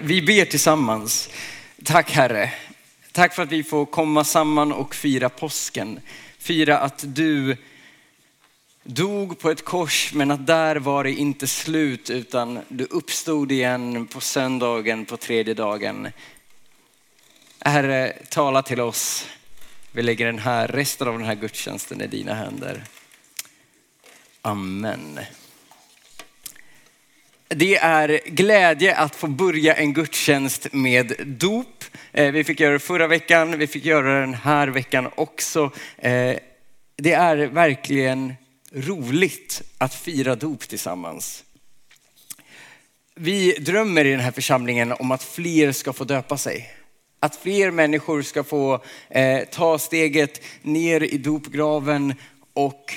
Vi ber tillsammans. Tack Herre. Tack för att vi får komma samman och fira påsken. Fira att du dog på ett kors men att där var det inte slut utan du uppstod igen på söndagen på tredje dagen. Herre, tala till oss. Vi lägger den här, resten av den här gudstjänsten i dina händer. Amen. Det är glädje att få börja en gudstjänst med dop. Eh, vi fick göra det förra veckan, vi fick göra det den här veckan också. Eh, det är verkligen roligt att fira dop tillsammans. Vi drömmer i den här församlingen om att fler ska få döpa sig. Att fler människor ska få eh, ta steget ner i dopgraven och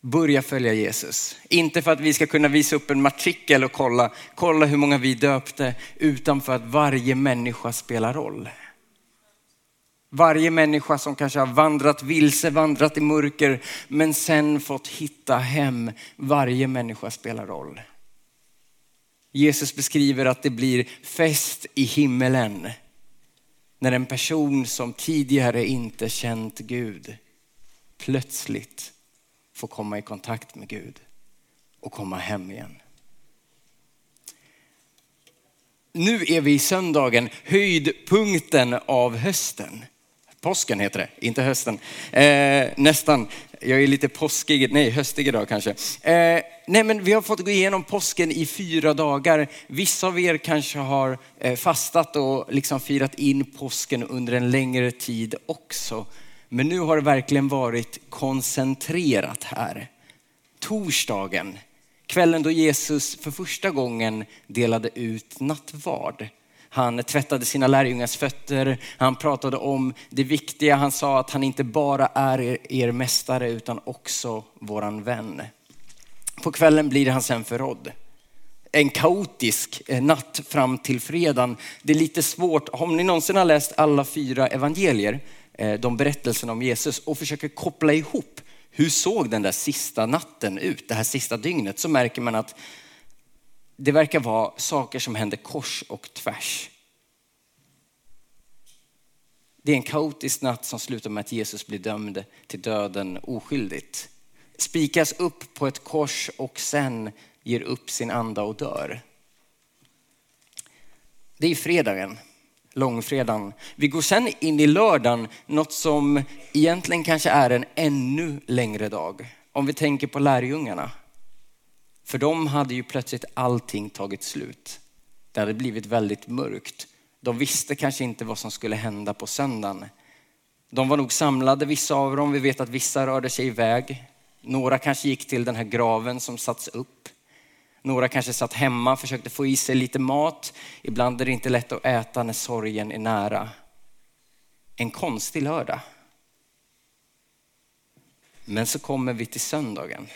börja följa Jesus. Inte för att vi ska kunna visa upp en matrikel och kolla, kolla hur många vi döpte, utan för att varje människa spelar roll. Varje människa som kanske har vandrat vilse, vandrat i mörker, men sen fått hitta hem. Varje människa spelar roll. Jesus beskriver att det blir fest i himmelen när en person som tidigare inte känt Gud plötsligt få komma i kontakt med Gud och komma hem igen. Nu är vi i söndagen, höjdpunkten av hösten. Påsken heter det, inte hösten. Eh, nästan. Jag är lite påskig, nej höstig idag kanske. Eh, nej men vi har fått gå igenom påsken i fyra dagar. Vissa av er kanske har eh, fastat och liksom firat in påsken under en längre tid också. Men nu har det verkligen varit koncentrerat här. Torsdagen, kvällen då Jesus för första gången delade ut nattvard. Han tvättade sina lärjungars fötter, han pratade om det viktiga. Han sa att han inte bara är er, er mästare utan också våran vän. På kvällen blir han sen förrådd. En kaotisk eh, natt fram till fredagen. Det är lite svårt, om ni någonsin har läst alla fyra evangelier, Eh, de berättelserna om Jesus och försöker koppla ihop hur såg den där sista natten ut, det här sista dygnet, så märker man att det verkar vara saker som händer kors och tvärs. Det är en kaotisk natt som slutar med att Jesus blir dömd till döden oskyldigt. Spikas upp på ett kors och sen ger upp sin anda och dör. Det är fredagen, långfredagen. Vi går sen in i lördagen, något som egentligen kanske är en ännu längre dag. Om vi tänker på lärjungarna. För dem hade ju plötsligt allting tagit slut. Det hade blivit väldigt mörkt. De visste kanske inte vad som skulle hända på söndagen. De var nog samlade, vissa av dem. Vi vet att vissa rörde sig iväg. Några kanske gick till den här graven som satts upp. Några kanske satt hemma, försökte få i sig lite mat. Ibland är det inte lätt att äta när sorgen är nära. En konstig lördag. Men så kommer vi till söndagen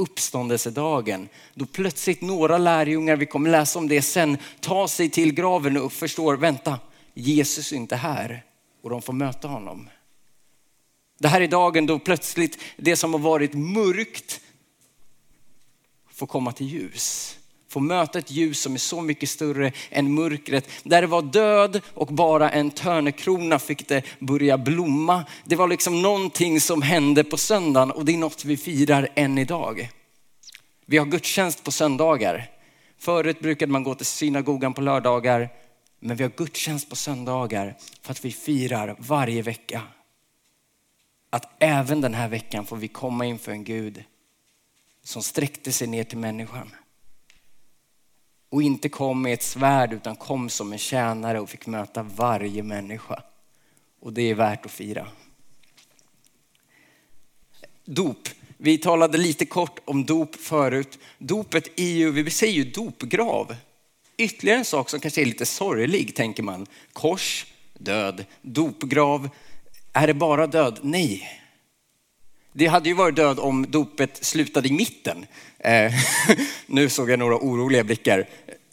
uppståndelsedagen. Då plötsligt några lärjungar, vi kommer läsa om det sen, tar sig till graven och förstår, vänta, Jesus är inte här. Och de får möta honom. Det här är dagen då plötsligt det som har varit mörkt får komma till ljus. Få möta ett ljus som är så mycket större än mörkret. Där det var död och bara en törnekrona fick det börja blomma. Det var liksom någonting som hände på söndagen och det är något vi firar än idag. Vi har gudstjänst på söndagar. Förut brukade man gå till synagogan på lördagar, men vi har gudstjänst på söndagar för att vi firar varje vecka. Att även den här veckan får vi komma inför en Gud som sträckte sig ner till människan och inte kom med ett svärd utan kom som en tjänare och fick möta varje människa. Och det är värt att fira. Dop. Vi talade lite kort om dop förut. Dopet är ju, vi säger ju dopgrav. Ytterligare en sak som kanske är lite sorglig tänker man. Kors, död, dopgrav. Är det bara död? Nej. Det hade ju varit död om dopet slutade i mitten. Eh, nu såg jag några oroliga blickar.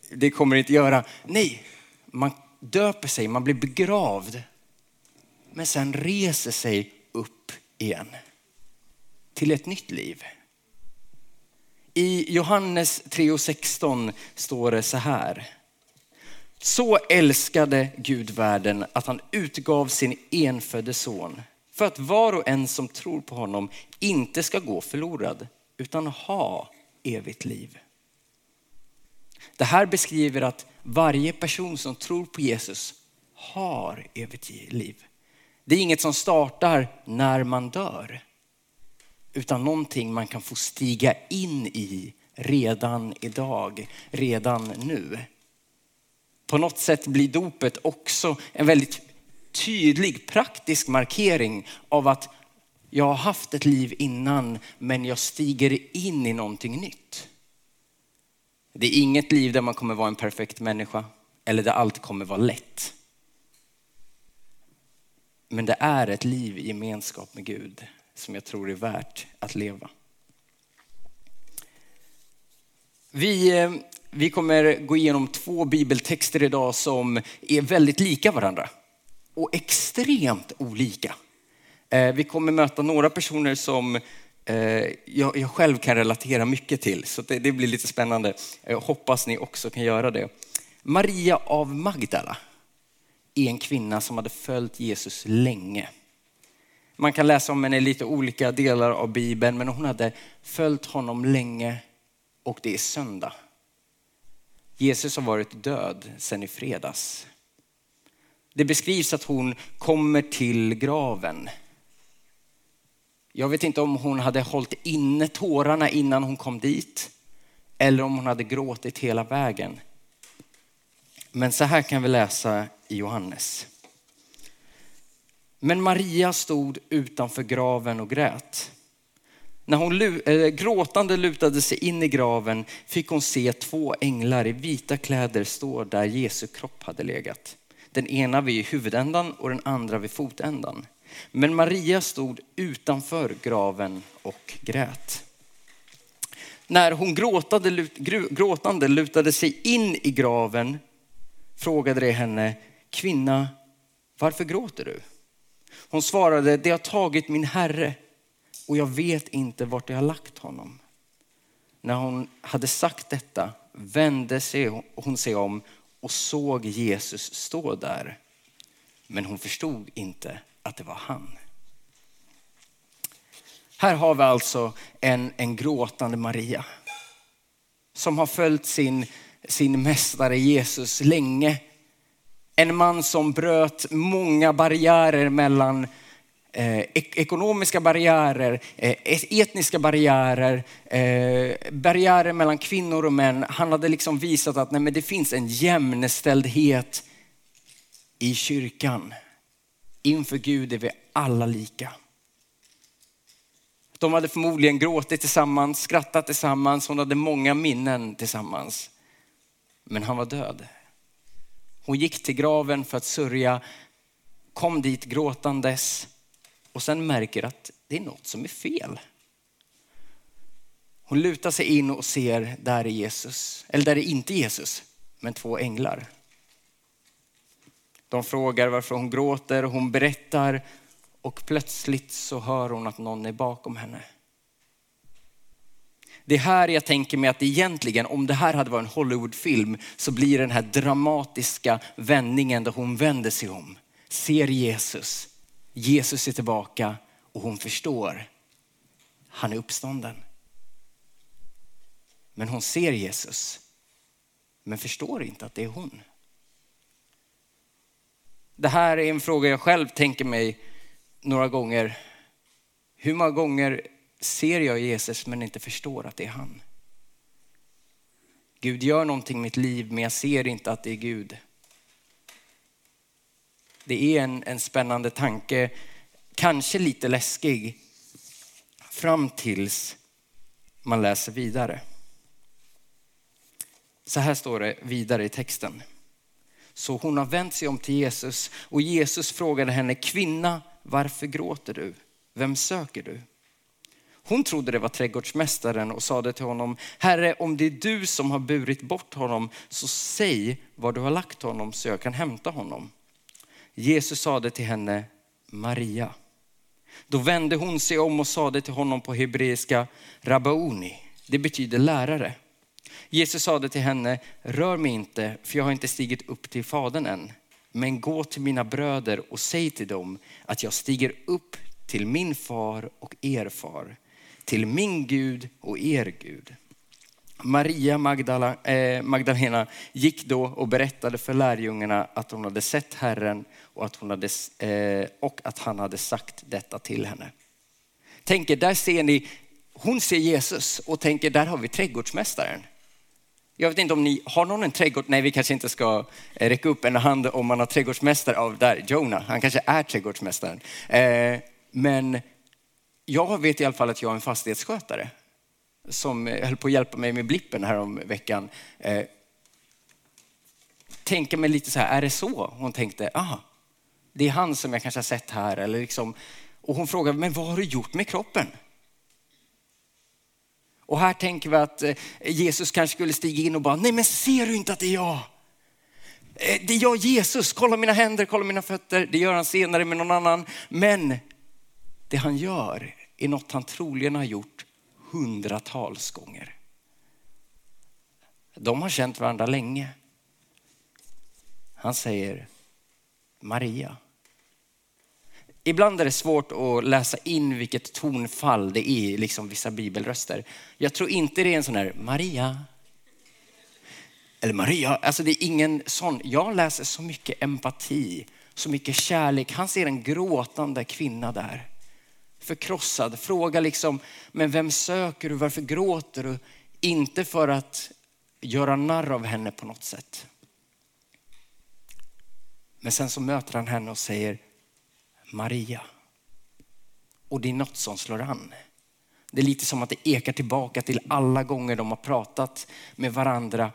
Det kommer det inte göra. Nej, man döper sig, man blir begravd. Men sen reser sig upp igen till ett nytt liv. I Johannes 3.16 står det så här. Så älskade Gud världen att han utgav sin enfödde son för att var och en som tror på honom inte ska gå förlorad utan ha evigt liv. Det här beskriver att varje person som tror på Jesus har evigt liv. Det är inget som startar när man dör, utan någonting man kan få stiga in i redan idag, redan nu. På något sätt blir dopet också en väldigt tydlig praktisk markering av att jag har haft ett liv innan men jag stiger in i någonting nytt. Det är inget liv där man kommer vara en perfekt människa eller där allt kommer vara lätt. Men det är ett liv i gemenskap med Gud som jag tror är värt att leva. Vi, eh, vi kommer gå igenom två bibeltexter idag som är väldigt lika varandra och extremt olika. Eh, vi kommer möta några personer som eh, jag, själv kan relatera mycket till, så det blir lite spännande. Jag hoppas ni också kan göra det. Maria av Magdala är en kvinna som hade följt Jesus länge. Man kan läsa om henne i lite olika delar av Bibeln, men hon hade följt honom länge och det är söndag. Jesus har varit död sedan i fredags. Det beskrivs att hon kommer till graven. Jag vet inte om hon hade hållit inne tårarna innan hon kom dit eller om hon hade gråtit hela vägen. Men så här kan vi läsa i Johannes. Men Maria stod utanför graven och grät. När hon eh, gråtande lutade sig in i graven fick hon se två änglar i vita kläder stå där Jesu kropp hade legat. Den ena vid huvudändan och den andra vid fotändan. Men Maria stod utanför graven och grät. När hon gråtade, gråtande lutade sig in i graven frågade de henne, kvinna, varför gråter du? Hon svarade, det har tagit min herre och jag vet inte vart jag har lagt honom. När hon hade sagt detta vände sig hon sig om och såg Jesus stå där. Men hon förstod inte att det var han. Här har vi alltså en, en gråtande Maria som har följt sin, sin mästare Jesus länge. En man som bröt många barriärer mellan Eh, ekonomiska barriärer, eh, etniska barriärer, eh, barriärer mellan kvinnor och män. Han hade liksom visat att nej, men det finns en jämnställdhet i kyrkan. Inför Gud är vi alla lika. De hade förmodligen gråtit tillsammans, skrattat tillsammans, hon hade många minnen tillsammans. Men han var död. Hon gick till graven för att sörja, kom dit gråtandes och sen märker att det är något som är fel. Hon lutar sig in och ser, där är Jesus. Eller där är inte Jesus, men två änglar. De frågar varför hon gråter, hon berättar och plötsligt så hör hon att någon är bakom henne. Det är här jag tänker mig att egentligen, om det här hade varit en Hollywoodfilm, så blir den här dramatiska vändningen där hon vänder sig om, ser Jesus, Jesus är tillbaka och hon förstår, han är uppstånden. Men hon ser Jesus, men förstår inte att det är hon. Det här är en fråga jag själv tänker mig några gånger. Hur många gånger ser jag Jesus men inte förstår att det är han? Gud gör någonting i mitt liv men jag ser inte att det är Gud. Det är en, en spännande tanke, kanske lite läskig, fram tills man läser vidare. Så här står det vidare i texten. Så hon har vänt sig om till Jesus och Jesus frågade henne, kvinna, varför gråter du? Vem söker du? Hon trodde det var trädgårdsmästaren och sade till honom, Herre om det är du som har burit bort honom så säg var du har lagt honom så jag kan hämta honom. Jesus sade till henne, Maria. Då vände hon sig om och sade till honom på hebreiska, Rabbaoni, det betyder lärare. Jesus sade till henne, rör mig inte, för jag har inte stigit upp till Fadern än. Men gå till mina bröder och säg till dem att jag stiger upp till min far och er far, till min Gud och er Gud. Maria Magdala, eh, Magdalena gick då och berättade för lärjungarna att hon hade sett Herren och att, hon hade, eh, och att han hade sagt detta till henne. Tänker, där ser ni, hon ser Jesus och tänker, där har vi trädgårdsmästaren. Jag vet inte om ni, har någon en trädgård? Nej, vi kanske inte ska eh, räcka upp en hand om man har trädgårdsmästare av där, Jonah, han kanske är trädgårdsmästaren. Eh, men jag vet i alla fall att jag är en fastighetsskötare som eh, höll på att hjälpa mig med blippen här om veckan. Eh, mig lite så här, är det så? Hon tänkte, aha, det är han som jag kanske har sett här. Eller liksom, och hon frågade, men vad har du gjort med kroppen? Och här tänker vi att eh, Jesus kanske skulle stiga in och bara, nej men ser du inte att det är jag? Eh, det är jag Jesus, kolla mina händer, kolla mina fötter. Det gör han senare med någon annan. Men det han gör är något han troligen har gjort hundratals gånger. De har känt varandra länge. Han säger Maria. Ibland är det svårt att läsa in vilket tonfall det är i liksom vissa bibelröster. Jag tror inte det är en sån här Maria. Eller Maria, alltså det är ingen sån. Jag läser så mycket empati, så mycket kärlek. Han ser en gråtande kvinna där förkrossad. Fråga liksom, men vem söker du? Varför gråter du? Inte för att göra narr av henne på något sätt. Men sen så möter han henne och säger Maria. Och det är något som slår an. Det är lite som att det ekar tillbaka till alla gånger de har pratat med varandra.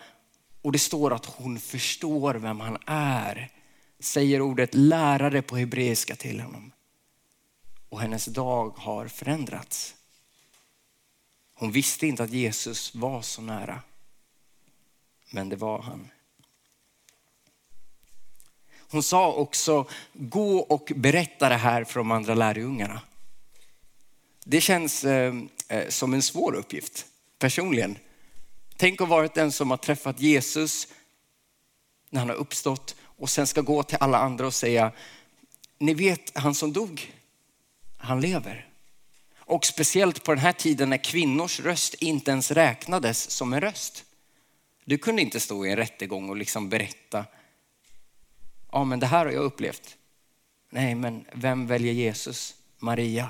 Och det står att hon förstår vem han är. Säger ordet lärare på hebreiska till honom och hennes dag har förändrats. Hon visste inte att Jesus var så nära, men det var han. Hon sa också, gå och berätta det här för de andra lärjungarna. Det känns eh, eh som en svår uppgift personligen. Tänk att vara den som har träffat Jesus när han har uppstått och sen ska gå till alla andra och säga, ni vet han som dog, han lever. Och speciellt på den här tiden när kvinnors röst inte ens räknades som en röst. Du kunde inte stå i en rättegång och liksom berätta, ja men det här har jag upplevt. Nej, men vem väljer Jesus? Maria,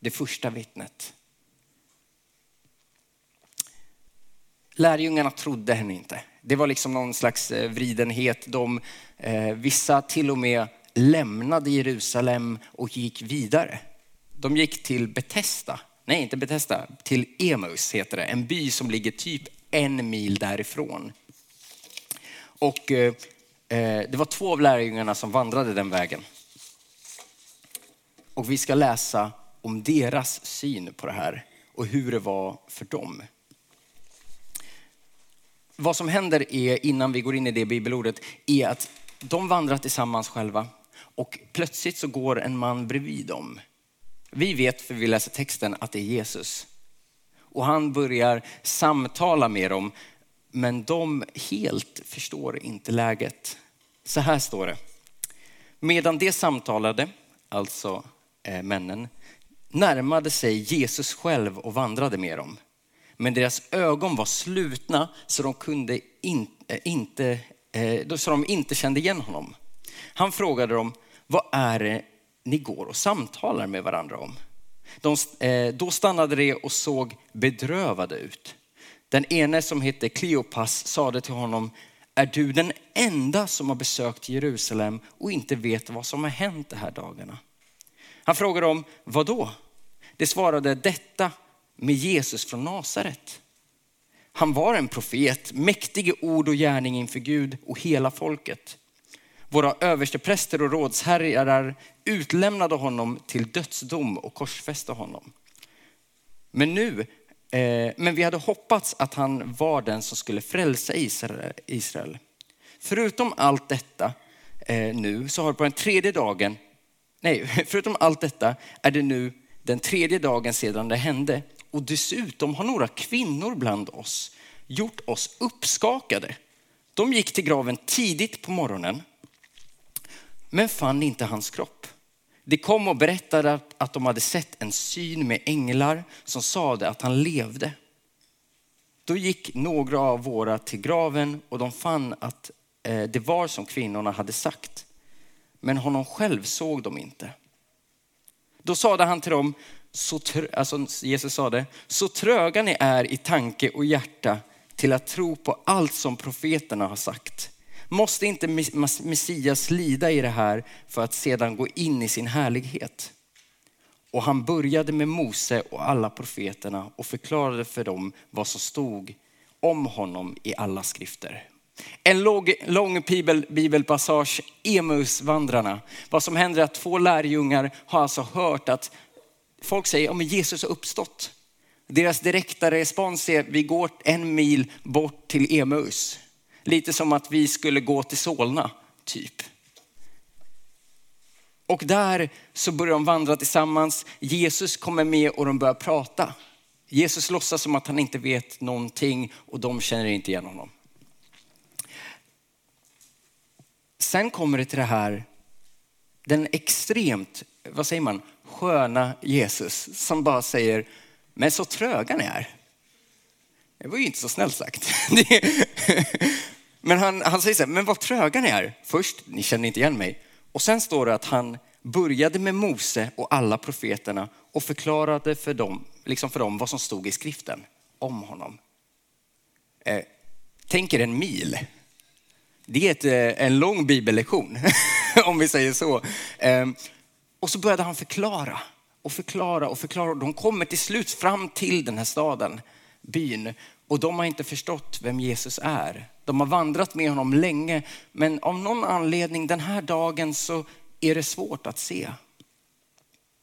det första vittnet. Lärjungarna trodde henne inte. Det var liksom någon slags eh, vridenhet. De, eh, vissa till och med lämnade Jerusalem och gick vidare. De gick till Betesda, nej inte Betesda, till Emaus heter det, en by som ligger typ en mil därifrån. Och eh, eh, det var två av lärjungarna som vandrade den vägen. Och vi ska läsa om deras syn på det här och hur det var för dem. Vad som händer är, innan vi går in i det bibelordet, är att de vandrar tillsammans själva och plötsligt så går en man bredvid dem. Vi vet, för vi läser texten, att det är Jesus. Och han börjar samtala med dem, men de helt förstår inte läget. Så här står det. Medan de samtalade, alltså eh, männen, närmade sig Jesus själv och vandrade med dem. Men deras ögon var slutna så de kunde in, eh, inte, eh, så de inte kände igen honom. Han frågade dem, vad är det ni går och samtalar med varandra om? De, eh, då stannade de och såg bedrövade ut. Den ene som hette Kleopas sade till honom, är du den enda som har besökt Jerusalem och inte vet vad som har hänt de här dagarna? Han frågade dem, vad då? Det svarade, detta med Jesus från Nasaret. Han var en profet, mäktig i ord och gärning inför Gud och hela folket. Våra överstepräster och rådsherrar utlämnade honom till dödsdom och korsfäste honom. Men nu, eh, men vi hade hoppats att han var den som skulle frälsa Israel. Förutom allt detta eh, nu så har på den tredje dagen, nej, förutom allt detta är det nu den tredje dagen sedan det hände och dessutom har några kvinnor bland oss gjort oss uppskakade. De gick till graven tidigt på morgonen, men fann inte hans kropp. De kom och berättade att de hade sett en syn med änglar som sade att han levde. Då gick några av våra till graven och de fann att eh, det var som kvinnorna hade sagt. Men honom själv såg de inte. Då sade han till dem, så alltså Jesus sade, så tröga ni är i tanke och hjärta till att tro på allt som profeterna har sagt. Måste inte Messias lida i det här för att sedan gå in i sin härlighet? Och han började med Mose och alla profeterna och förklarade för dem vad som stod om honom i alla skrifter. En lång, lång bibel, bibelpassage, Emusvandrarna. Vad som händer är att två lärjungar har alltså hört att folk säger att Jesus har uppstått. Deras direkta respons är vi går en mil bort till Emus. Lite som att vi skulle gå till Solna, typ. Och där så börjar de vandra tillsammans. Jesus kommer med och de börjar prata. Jesus låtsas som att han inte vet någonting och de känner inte igen honom. Sen kommer det till det här, den extremt, vad säger man, sköna Jesus som bara säger, men så tröga ni är. Det var ju inte så snällt sagt. men han, han säger så här, men vad tröga ni är. Först, ni känner inte igen mig. Och sen står det att han började med Mose och alla profeterna och förklarade för dem, liksom för dem vad som stod i skriften om honom. Eh, tänk er en mil. Det är ett, eh, en lång bibellektion, om vi säger så. Eh, och så började han förklara och förklara och förklara. De kommer till slut fram till den här staden, byn. Och de har inte förstått vem Jesus är. De har vandrat med honom länge, men av någon anledning den här dagen så är det svårt att se.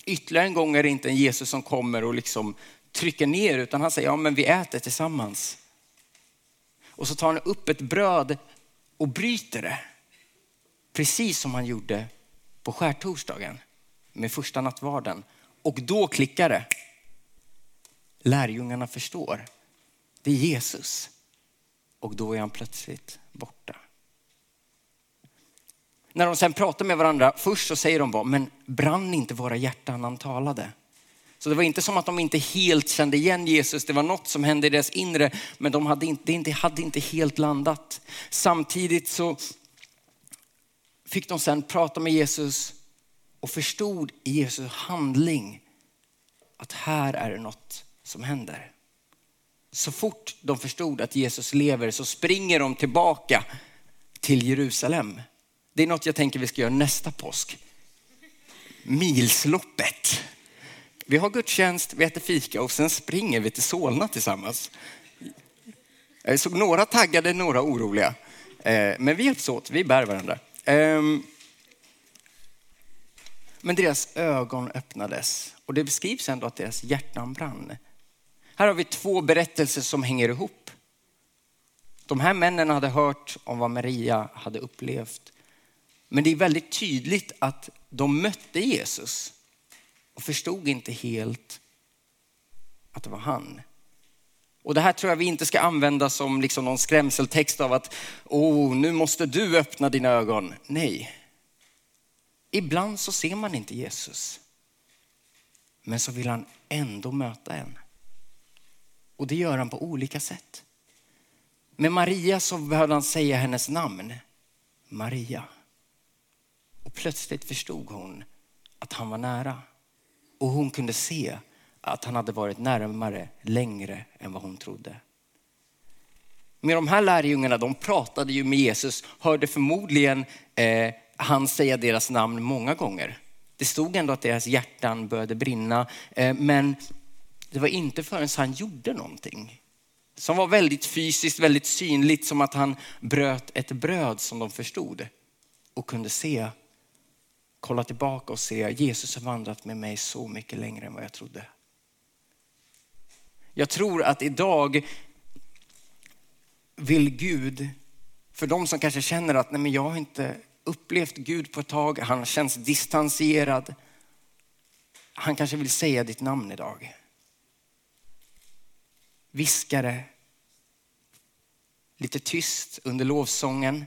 Ytterligare en gång är det inte en Jesus som kommer och liksom trycker ner, utan han säger, ja men vi äter tillsammans. Och så tar han upp ett bröd och bryter det. Precis som han gjorde på skärtorsdagen med första nattvarden. Och då klickar det. Lärjungarna förstår. Det är Jesus. Och då är han plötsligt borta. När de sen pratar med varandra, först så säger de bara, men brann inte våra hjärtan när han talade? Så det var inte som att de inte helt kände igen Jesus. Det var något som hände i deras inre, men de hade inte, det hade inte helt landat. Samtidigt så fick de sen prata med Jesus och förstod i Jesus handling att här är det något som händer. Så fort de förstod att Jesus lever så springer de tillbaka till Jerusalem. Det är något jag tänker vi ska göra nästa påsk. Milsloppet. Vi har gudstjänst, vi äter fika och sen springer vi till Solna tillsammans. Eh, jag såg några taggade, några oroliga. Eh, men vi hjälps åt, vi bär varandra. Ehm, men deras ögon öppnades och det beskrivs ändå att deras hjärtan brann. Här har vi två berättelser som hänger ihop. De här männen hade hört om vad Maria hade upplevt. Men det är väldigt tydligt att de mötte Jesus och förstod inte helt att det var han. Och det här tror jag vi inte ska använda som liksom någon skrämseltext av att, oh, nu måste du öppna dina ögon. Nej. Ibland så ser man inte Jesus. Men så vill han ändå möta en. Och det gör han på olika sätt. Med Maria så behövde han säga hennes namn. Maria. Och plötsligt förstod hon att han var nära. Och hon kunde se att han hade varit närmare längre än vad hon trodde. Med de här lärjungarna, de pratade ju med Jesus, hörde förmodligen eh, han säga deras namn många gånger. Det stod ändå att deras hjärtan började brinna, eh, men det var inte förrän han gjorde någonting som var väldigt fysiskt, väldigt synligt, som att han bröt ett bröd som de förstod och kunde se kolla tillbaka och se Jesus har vandrat med mig så mycket längre än vad jag trodde. Jag tror att idag vill Gud, för de som kanske känner att nej men jag har inte upplevt Gud på ett tag, han känns distanserad. Han kanske vill säga ditt namn idag viskade lite tyst under lovsången.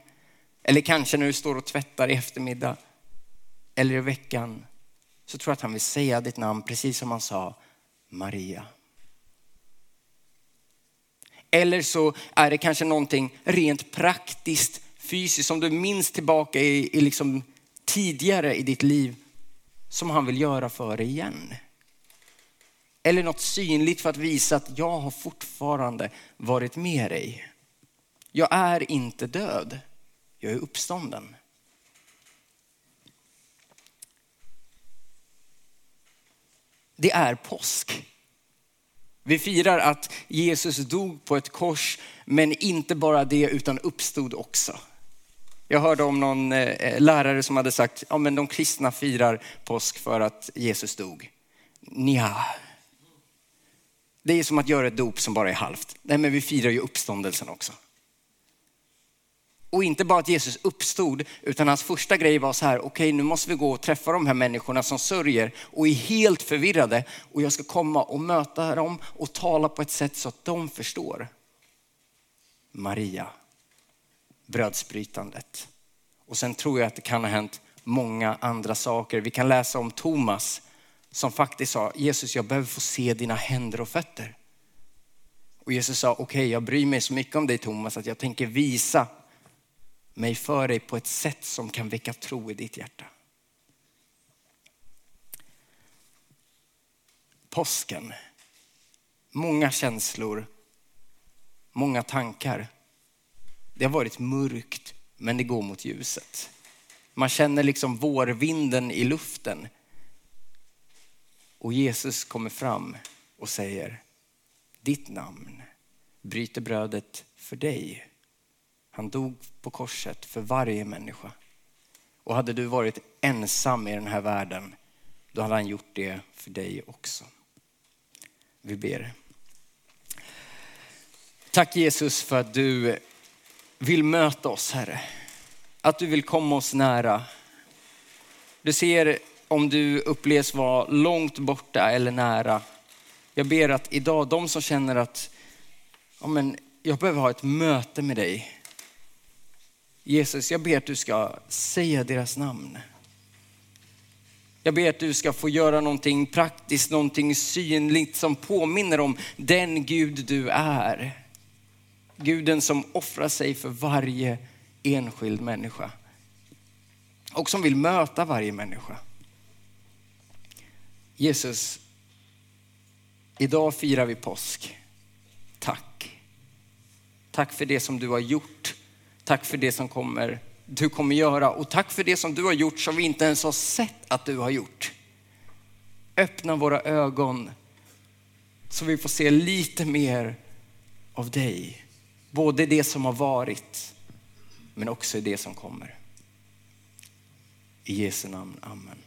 Eller kanske när du står och tvättar i eftermiddag. Eller i veckan. Så tror jag att han vill säga ditt namn precis som han sa Maria. Eller så är det kanske någonting rent praktiskt, fysiskt som du minns tillbaka i, i liksom tidigare i ditt liv som han vill göra för dig igen. Eller något synligt för att visa att jag har fortfarande varit med dig. Jag är inte död, jag är uppstånden. Det är påsk. Vi firar att Jesus dog på ett kors, men inte bara det utan uppstod också. Jag hörde om någon eh, lärare som hade sagt, ja men de kristna firar påsk för att Jesus dog. Nja. Det är som att göra ett dop som bara är halvt. Nej men vi firar ju uppståndelsen också. Och inte bara att Jesus uppstod, utan hans första grej var så här, okej okay, nu måste vi gå och träffa de här människorna som sörjer och är helt förvirrade. Och jag ska komma och möta dem och tala på ett sätt så att de förstår. Maria, brödsbrytandet. Och sen tror jag att det kan ha hänt många andra saker. Vi kan läsa om Thomas som faktiskt sa, Jesus jag behöver få se dina händer och fötter. Och Jesus sa, okej okay, jag bryr mig så mycket om dig Thomas att jag tänker visa mig för dig på ett sätt som kan väcka tro i ditt hjärta. Påsken. Många känslor, många tankar. Det har varit mörkt, men det går mot ljuset. Man känner liksom vårvinden i luften. Och Jesus kommer fram och säger, ditt namn bryter brödet för dig. Han dog på korset för varje människa. Och hade du varit ensam i den här världen, då hade han gjort det för dig också. Vi ber. Tack Jesus för att du vill möta oss Herre. Att du vill komma oss nära. Du ser om du upplevs vara långt borta eller nära. Jag ber att idag, de som känner att ja, men jag behöver ha ett möte med dig. Jesus, jag ber att du ska säga deras namn. Jag ber att du ska få göra någonting praktiskt, någonting synligt som påminner om den Gud du är. Guden som offrar sig för varje enskild människa. Och som vill möta varje människa. Jesus, idag firar vi påsk. Tack. Tack för det som du har gjort Tack för det som kommer, du kommer göra och tack för det som du har gjort som vi inte ens har sett att du har gjort. Öppna våra ögon så vi får se lite mer av dig. Både det som har varit men också i det som kommer. I Jesu namn, Amen.